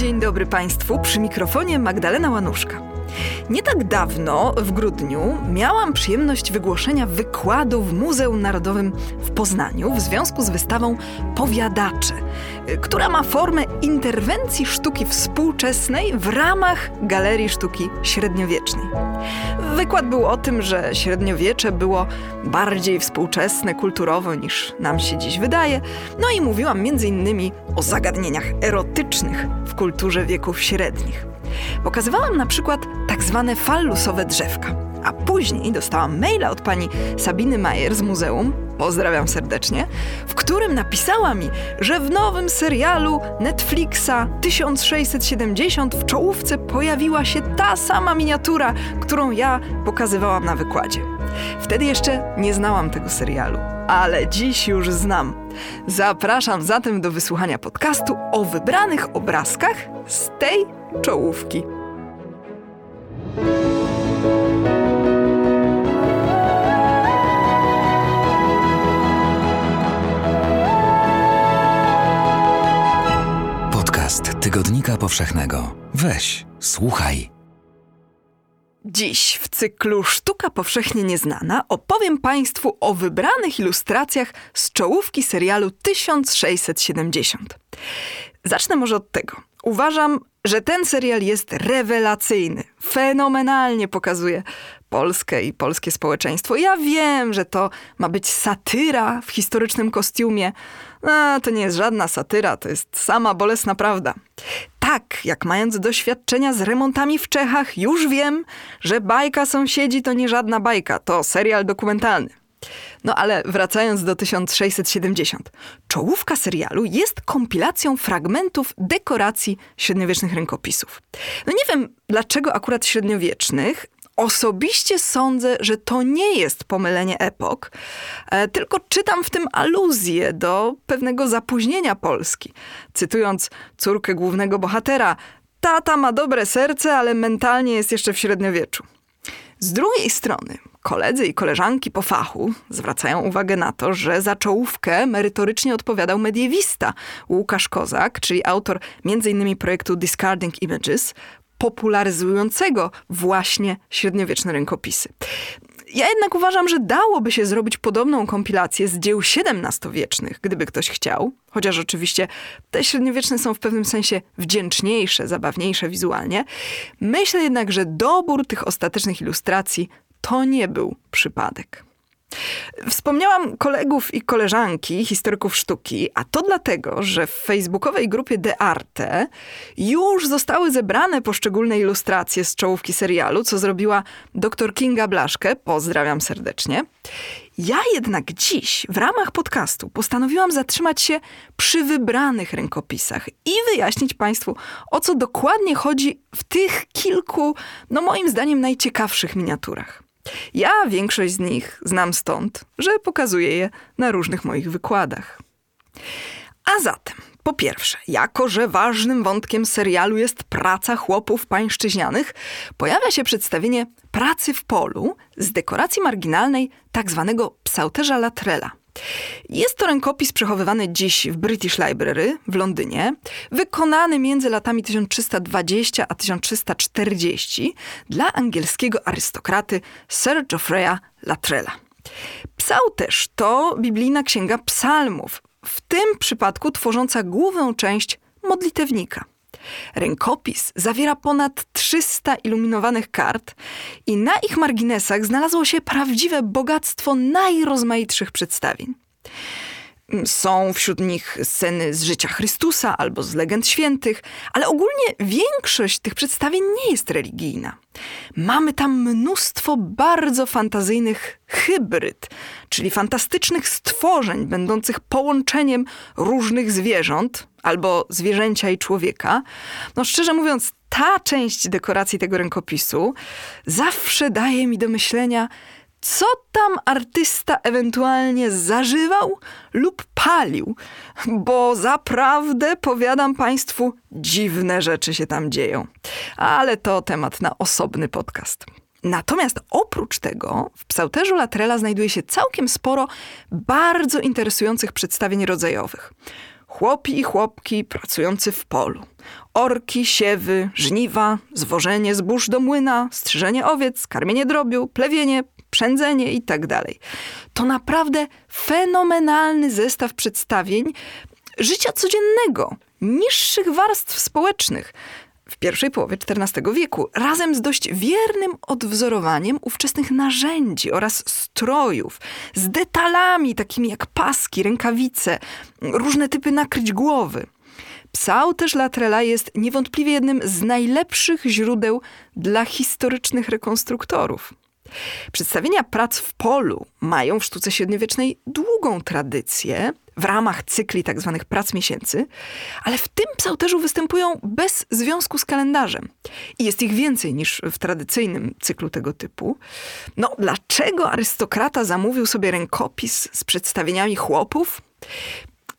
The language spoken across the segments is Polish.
Dzień dobry Państwu, przy mikrofonie Magdalena Łanuszka. Nie tak dawno, w grudniu, miałam przyjemność wygłoszenia wykładu w Muzeum Narodowym w Poznaniu w związku z wystawą Powiadacze, która ma formę interwencji sztuki współczesnej w ramach Galerii Sztuki Średniowiecznej. Wykład był o tym, że średniowiecze było bardziej współczesne kulturowo niż nam się dziś wydaje, no i mówiłam między innymi o zagadnieniach erotycznych w kulturze wieków średnich. Pokazywałam na przykład tak zwane fallusowe drzewka. A później dostałam maila od pani Sabiny Majer z muzeum, pozdrawiam serdecznie, w którym napisała mi, że w nowym serialu Netflixa 1670 w czołówce pojawiła się ta sama miniatura, którą ja pokazywałam na wykładzie. Wtedy jeszcze nie znałam tego serialu, ale dziś już znam. Zapraszam zatem do wysłuchania podcastu o wybranych obrazkach z tej czołówki. Tygodnika Powszechnego. Weź, słuchaj. Dziś w cyklu Sztuka Powszechnie Nieznana opowiem Państwu o wybranych ilustracjach z czołówki serialu 1670. Zacznę może od tego. Uważam, że ten serial jest rewelacyjny. Fenomenalnie pokazuje Polskę i polskie społeczeństwo. Ja wiem, że to ma być satyra w historycznym kostiumie. No, to nie jest żadna satyra, to jest sama bolesna prawda. Tak, jak mając doświadczenia z remontami w Czechach, już wiem, że bajka sąsiedzi to nie żadna bajka, to serial dokumentalny. No ale wracając do 1670. Czołówka serialu jest kompilacją fragmentów dekoracji średniowiecznych rękopisów. No nie wiem, dlaczego akurat średniowiecznych, Osobiście sądzę, że to nie jest pomylenie epok, e, tylko czytam w tym aluzję do pewnego zapóźnienia Polski. Cytując córkę głównego bohatera, tata ma dobre serce, ale mentalnie jest jeszcze w średniowieczu. Z drugiej strony, koledzy i koleżanki po fachu zwracają uwagę na to, że za czołówkę merytorycznie odpowiadał mediewista Łukasz Kozak, czyli autor m.in. projektu Discarding Images, popularyzującego właśnie średniowieczne rękopisy. Ja jednak uważam, że dałoby się zrobić podobną kompilację z dzieł XVII-wiecznych, gdyby ktoś chciał. Chociaż oczywiście te średniowieczne są w pewnym sensie wdzięczniejsze, zabawniejsze wizualnie. Myślę jednak, że dobór tych ostatecznych ilustracji to nie był przypadek. Wspomniałam kolegów i koleżanki, historyków sztuki, a to dlatego, że w facebookowej grupie De Arte już zostały zebrane poszczególne ilustracje z czołówki serialu, co zrobiła dr Kinga Blaszkę. Pozdrawiam serdecznie. Ja jednak dziś w ramach podcastu postanowiłam zatrzymać się przy wybranych rękopisach i wyjaśnić Państwu, o co dokładnie chodzi w tych kilku, no moim zdaniem, najciekawszych miniaturach. Ja większość z nich znam stąd, że pokazuję je na różnych moich wykładach. A zatem, po pierwsze, jako że ważnym wątkiem serialu jest praca chłopów pańszczyźnianych, pojawia się przedstawienie pracy w polu z dekoracji marginalnej tak zwanego psauterza latrela. Jest to rękopis przechowywany dziś w British Library w Londynie, wykonany między latami 1320 a 1340 dla angielskiego arystokraty Sir Geoffreya Latrella. Psałterz to biblijna księga psalmów, w tym przypadku tworząca główną część modlitewnika. Rękopis zawiera ponad 300 iluminowanych kart i na ich marginesach znalazło się prawdziwe bogactwo najrozmaitszych przedstawień. Są wśród nich sceny z życia Chrystusa albo z legend świętych, ale ogólnie większość tych przedstawień nie jest religijna. Mamy tam mnóstwo bardzo fantazyjnych hybryd, czyli fantastycznych stworzeń będących połączeniem różnych zwierząt albo zwierzęcia i człowieka. No szczerze mówiąc, ta część dekoracji tego rękopisu zawsze daje mi do myślenia, co tam artysta ewentualnie zażywał lub palił, bo zaprawdę, powiadam Państwu, dziwne rzeczy się tam dzieją. Ale to temat na osobny podcast. Natomiast oprócz tego w psałterzu Latrela znajduje się całkiem sporo bardzo interesujących przedstawień rodzajowych. Chłopi i chłopki pracujący w polu. Orki, siewy, żniwa, zwożenie zbóż do młyna, strzyżenie owiec, karmienie drobiu, plewienie, przędzenie itd. Tak to naprawdę fenomenalny zestaw przedstawień życia codziennego, niższych warstw społecznych w pierwszej połowie XIV wieku, razem z dość wiernym odwzorowaniem ówczesnych narzędzi oraz strojów, z detalami takimi jak paski, rękawice, różne typy nakryć głowy. Psał też Latrella jest niewątpliwie jednym z najlepszych źródeł dla historycznych rekonstruktorów. Przedstawienia prac w polu mają w sztuce średniowiecznej długą tradycję w ramach cykli tzw. Tak prac miesięcy, ale w tym psałterzu występują bez związku z kalendarzem. I jest ich więcej niż w tradycyjnym cyklu tego typu. No, dlaczego arystokrata zamówił sobie rękopis z przedstawieniami chłopów?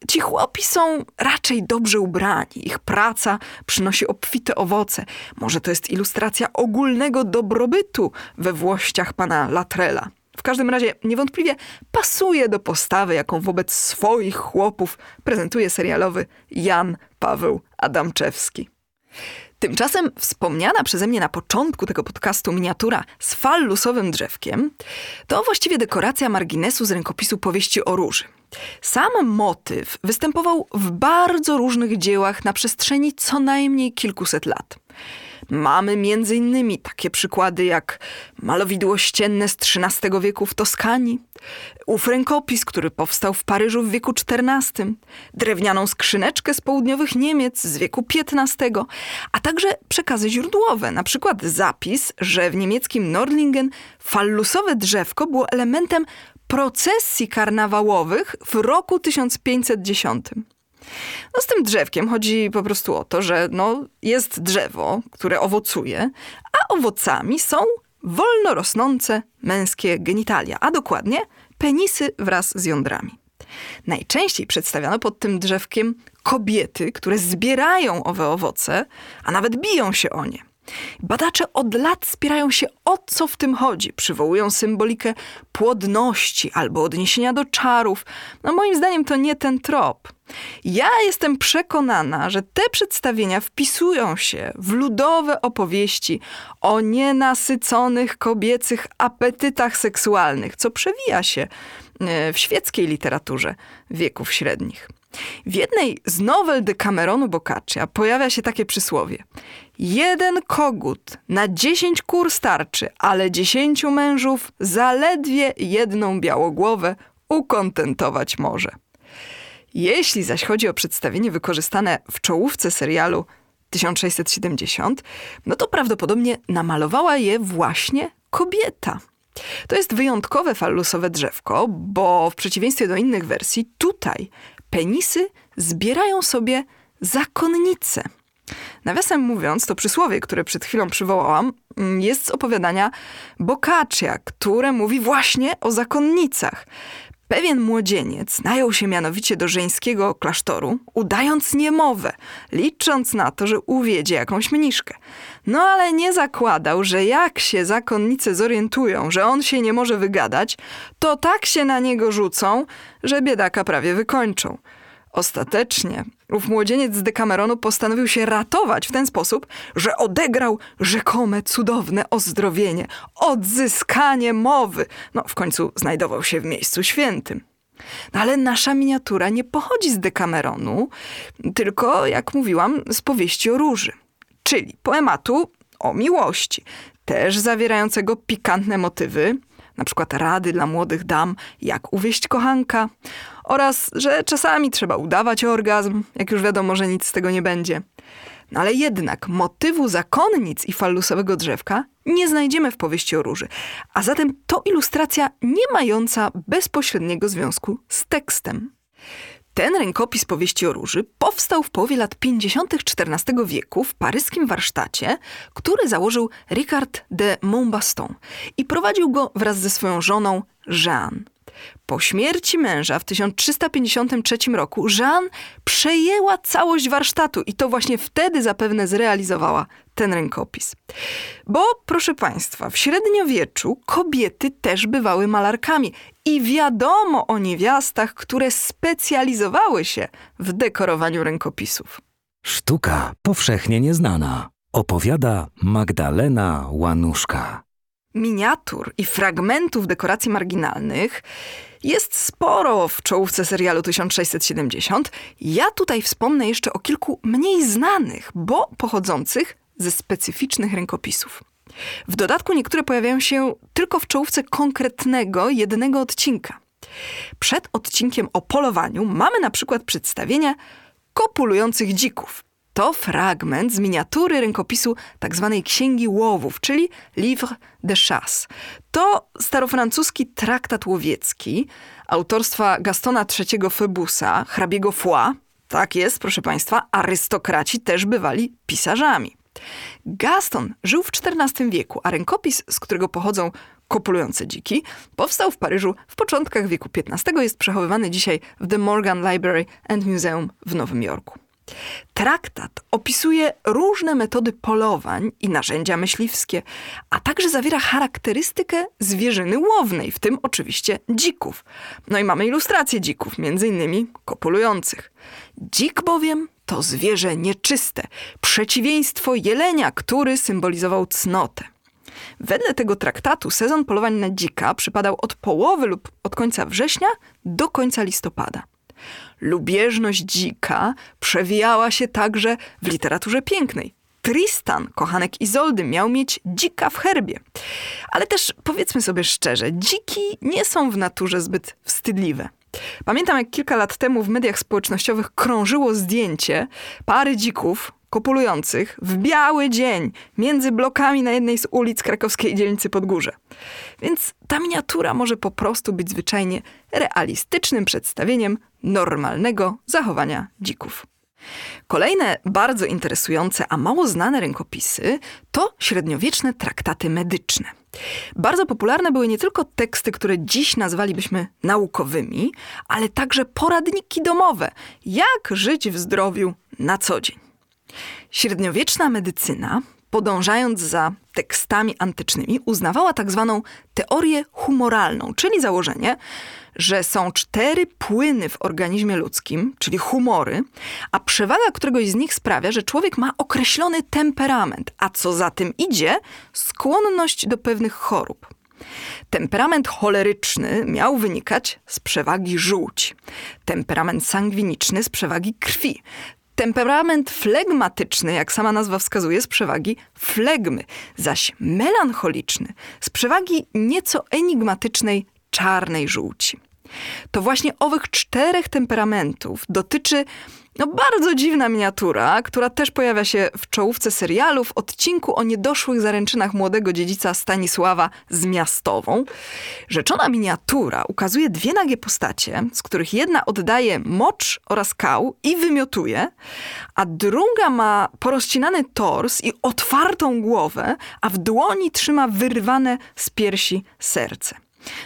Ci chłopi są raczej dobrze ubrani, ich praca przynosi obfite owoce. Może to jest ilustracja ogólnego dobrobytu we włościach pana Latrella. W każdym razie niewątpliwie pasuje do postawy, jaką wobec swoich chłopów prezentuje serialowy Jan Paweł Adamczewski. Tymczasem wspomniana przeze mnie na początku tego podcastu miniatura z fallusowym drzewkiem to właściwie dekoracja marginesu z rękopisu powieści o róży. Sam motyw występował w bardzo różnych dziełach na przestrzeni co najmniej kilkuset lat. Mamy między innymi takie przykłady jak malowidło ścienne z XIII wieku w Toskanii, ów rękopis, który powstał w Paryżu w wieku XIV, drewnianą skrzyneczkę z południowych Niemiec z wieku XV, a także przekazy źródłowe, na przykład zapis, że w niemieckim Nordlingen fallusowe drzewko było elementem procesji karnawałowych w roku 1510. No z tym drzewkiem chodzi po prostu o to, że no, jest drzewo, które owocuje, a owocami są wolno rosnące męskie genitalia, a dokładnie penisy wraz z jądrami. Najczęściej przedstawiano pod tym drzewkiem kobiety, które zbierają owe owoce, a nawet biją się o nie. Badacze od lat spierają się o co w tym chodzi. Przywołują symbolikę płodności albo odniesienia do czarów. No moim zdaniem to nie ten trop. Ja jestem przekonana, że te przedstawienia wpisują się w ludowe opowieści o nienasyconych kobiecych apetytach seksualnych, co przewija się e, w świeckiej literaturze wieków średnich. W jednej z nowel Decameronu Boccaccia pojawia się takie przysłowie. Jeden kogut na dziesięć kur starczy, ale dziesięciu mężów zaledwie jedną białogłowę ukontentować może. Jeśli zaś chodzi o przedstawienie wykorzystane w czołówce serialu 1670, no to prawdopodobnie namalowała je właśnie kobieta. To jest wyjątkowe fallusowe drzewko, bo w przeciwieństwie do innych wersji, tutaj penisy zbierają sobie zakonnice. Nawiasem mówiąc, to przysłowie, które przed chwilą przywołałam, mm, jest z opowiadania Boccaccia, które mówi właśnie o zakonnicach. Pewien młodzieniec najął się mianowicie do żeńskiego klasztoru, udając niemowę, licząc na to, że uwiedzie jakąś mniszkę. No ale nie zakładał, że jak się zakonnice zorientują, że on się nie może wygadać, to tak się na niego rzucą, że biedaka prawie wykończą. Ostatecznie ów młodzieniec z Dekameronu postanowił się ratować w ten sposób, że odegrał rzekome cudowne ozdrowienie, odzyskanie mowy. No, w końcu znajdował się w miejscu świętym. No ale nasza miniatura nie pochodzi z Dekameronu, tylko, jak mówiłam, z powieści o róży, czyli poematu o miłości, też zawierającego pikantne motywy, na przykład rady dla młodych dam, jak uwieść kochanka, oraz że czasami trzeba udawać orgazm, jak już wiadomo, że nic z tego nie będzie. No ale jednak motywu zakonnic i fallusowego drzewka nie znajdziemy w powieści o róży, a zatem to ilustracja nie mająca bezpośredniego związku z tekstem. Ten rękopis powieści o róży powstał w połowie lat 50. XIV wieku w paryskim warsztacie, który założył Ricard de Montbaston i prowadził go wraz ze swoją żoną Jeanne. Po śmierci męża w 1353 roku Jeanne przejęła całość warsztatu i to właśnie wtedy zapewne zrealizowała ten rękopis. Bo, proszę Państwa, w średniowieczu kobiety też bywały malarkami i wiadomo o niewiastach, które specjalizowały się w dekorowaniu rękopisów. Sztuka powszechnie nieznana. Opowiada Magdalena Łanuszka. Miniatur i fragmentów dekoracji marginalnych jest sporo w czołówce serialu 1670. Ja tutaj wspomnę jeszcze o kilku mniej znanych, bo pochodzących ze specyficznych rękopisów. W dodatku niektóre pojawiają się tylko w czołówce konkretnego, jednego odcinka. Przed odcinkiem o polowaniu mamy na przykład przedstawienie kopulujących dzików. To fragment z miniatury rękopisu tzw. Tak Księgi Łowów, czyli Livre de Chasse. To starofrancuski traktat łowiecki autorstwa Gastona III Febusa, hrabiego Foix. Tak jest, proszę Państwa, arystokraci też bywali pisarzami. Gaston żył w XIV wieku, a rękopis, z którego pochodzą kopulujące dziki, powstał w Paryżu w początkach wieku XV. Jest przechowywany dzisiaj w The Morgan Library and Museum w Nowym Jorku. Traktat opisuje różne metody polowań i narzędzia myśliwskie, a także zawiera charakterystykę zwierzyny łownej, w tym oczywiście dzików. No i mamy ilustracje dzików, między innymi kopulujących. Dzik bowiem to zwierzę nieczyste, przeciwieństwo jelenia, który symbolizował cnotę. Wedle tego traktatu sezon polowań na dzika przypadał od połowy lub od końca września do końca listopada. Lubieżność dzika przewijała się także w literaturze pięknej. Tristan, kochanek Izoldy, miał mieć dzika w herbie. Ale też powiedzmy sobie szczerze, dziki nie są w naturze zbyt wstydliwe. Pamiętam, jak kilka lat temu w mediach społecznościowych krążyło zdjęcie pary dzików kopulujących w biały dzień między blokami na jednej z ulic krakowskiej dzielnicy Podgórze. Więc ta miniatura może po prostu być zwyczajnie realistycznym przedstawieniem normalnego zachowania dzików. Kolejne bardzo interesujące, a mało znane rękopisy to średniowieczne traktaty medyczne. Bardzo popularne były nie tylko teksty, które dziś nazwalibyśmy naukowymi, ale także poradniki domowe, jak żyć w zdrowiu na co dzień. Średniowieczna medycyna, podążając za tekstami antycznymi, uznawała tak zwaną teorię humoralną, czyli założenie, że są cztery płyny w organizmie ludzkim, czyli humory, a przewaga któregoś z nich sprawia, że człowiek ma określony temperament, a co za tym idzie, skłonność do pewnych chorób. Temperament choleryczny miał wynikać z przewagi żółci, temperament sangwiniczny z przewagi krwi, Temperament flegmatyczny, jak sama nazwa wskazuje, z przewagi flegmy, zaś melancholiczny z przewagi nieco enigmatycznej czarnej żółci. To właśnie owych czterech temperamentów dotyczy no, bardzo dziwna miniatura, która też pojawia się w czołówce serialu w odcinku o niedoszłych zaręczynach młodego dziedzica Stanisława z Miastową. Rzeczona miniatura ukazuje dwie nagie postacie, z których jedna oddaje mocz oraz kał i wymiotuje, a druga ma porozcinany tors i otwartą głowę, a w dłoni trzyma wyrwane z piersi serce.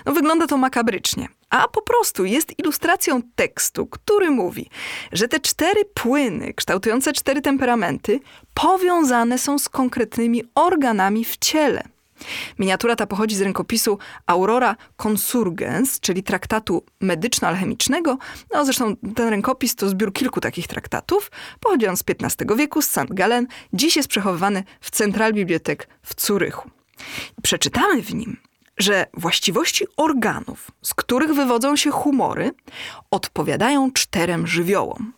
No, wygląda to makabrycznie, a po prostu jest ilustracją tekstu, który mówi, że te cztery płyny kształtujące cztery temperamenty powiązane są z konkretnymi organami w ciele. Miniatura ta pochodzi z rękopisu Aurora Consurgens, czyli traktatu medyczno-alchemicznego. No zresztą ten rękopis to zbiór kilku takich traktatów. Pochodzi on z XV wieku, z St. Gallen. Dziś jest przechowywany w Zentralbibliotek w Curychu. Przeczytamy w nim, że właściwości organów, z których wywodzą się humory, odpowiadają czterem żywiołom.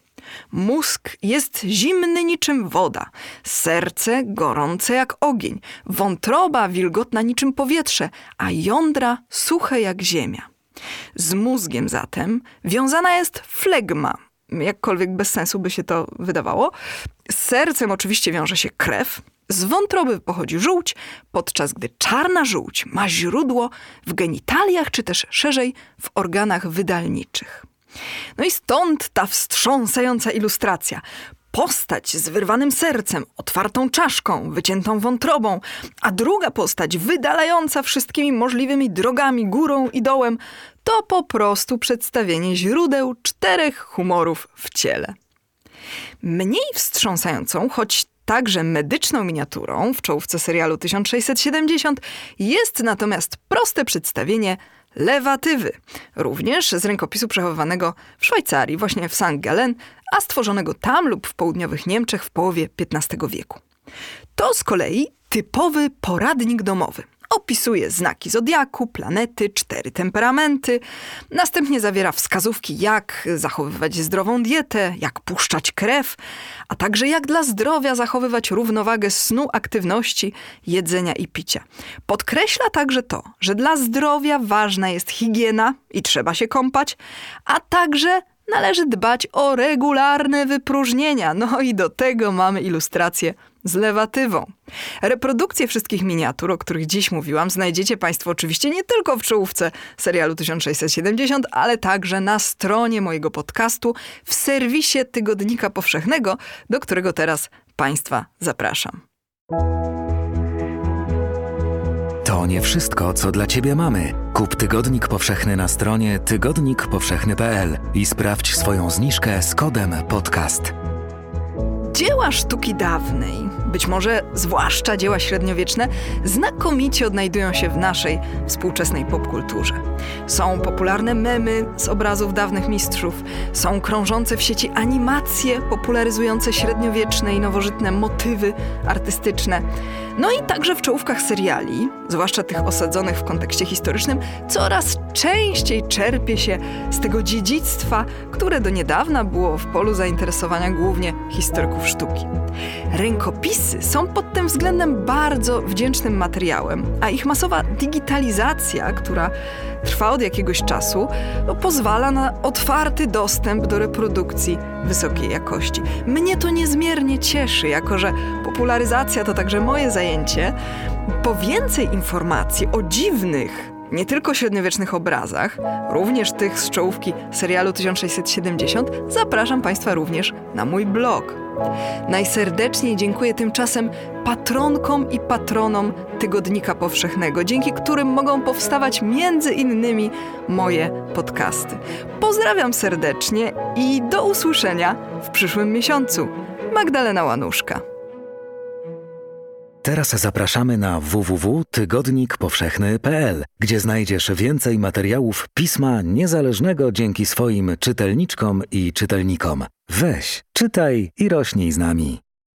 Mózg jest zimny niczym woda, serce gorące jak ogień, wątroba wilgotna niczym powietrze, a jądra suche jak ziemia. Z mózgiem zatem wiązana jest flegma, jakkolwiek bez sensu by się to wydawało. Z sercem oczywiście wiąże się krew, z wątroby pochodzi żółć, podczas gdy czarna żółć ma źródło w genitaliach, czy też szerzej w organach wydalniczych. No i stąd ta wstrząsająca ilustracja. Postać z wyrwanym sercem, otwartą czaszką, wyciętą wątrobą, a druga postać wydalająca wszystkimi możliwymi drogami, górą i dołem, to po prostu przedstawienie źródeł czterech humorów w ciele. Mniej wstrząsającą, choć także medyczną miniaturą w czołówce serialu 1670 jest natomiast proste przedstawienie lewatywy, również z rękopisu przechowywanego w Szwajcarii, właśnie w St. Gallen, a stworzonego tam lub w południowych Niemczech w połowie XV wieku. To z kolei typowy poradnik domowy. Opisuje znaki zodiaku, planety, cztery temperamenty. Następnie zawiera wskazówki, jak zachowywać zdrową dietę, jak puszczać krew, a także jak dla zdrowia zachowywać równowagę snu, aktywności, jedzenia i picia. Podkreśla także to, że dla zdrowia ważna jest higiena i trzeba się kąpać, a także należy dbać o regularne wypróżnienia. No i do tego mamy ilustrację z lewatywą. Reprodukcje wszystkich miniatur, o których dziś mówiłam, znajdziecie Państwo oczywiście nie tylko w czołówce serialu 1670, ale także na stronie mojego podcastu w serwisie Tygodnika Powszechnego, do którego teraz Państwa zapraszam. To nie wszystko, co dla Ciebie mamy. Kup Tygodnik Powszechny na stronie tygodnikpowszechny.pl i sprawdź swoją zniżkę z kodem podcast. Dzieła sztuki dawnej, być może zwłaszcza dzieła średniowieczne, znakomicie odnajdują się w naszej współczesnej popkulturze. Są popularne memy z obrazów dawnych mistrzów, są krążące w sieci animacje popularyzujące średniowieczne i nowożytne motywy artystyczne. No i także w czołówkach seriali, zwłaszcza tych osadzonych w kontekście historycznym, coraz częściej czerpie się z tego dziedzictwa, które do niedawna było w polu zainteresowania głównie historyków sztuki. Rękopisy są pod tym względem bardzo wdzięcznym materiałem, a ich masowa digitalizacja, która trwa od jakiegoś czasu, no, pozwala na otwarty dostęp do reprodukcji wysokiej jakości. Mnie to niezmiernie cieszy, jako że popularyzacja to także moje zajęcie. Po więcej informacji o dziwnych, nie tylko średniowiecznych obrazach, również tych z czołówki serialu 1670, zapraszam Państwa również na mój blog. Najserdeczniej dziękuję tymczasem patronkom i patronom Tygodnika Powszechnego, dzięki którym mogą powstawać między innymi moje podcasty. Pozdrawiam serdecznie i do usłyszenia w przyszłym miesiącu. Magdalena Łanuszka. Teraz zapraszamy na www.tygodnikpowszechny.pl, gdzie znajdziesz więcej materiałów pisma niezależnego dzięki swoim czytelniczkom i czytelnikom. Weź, czytaj i rośnij z nami.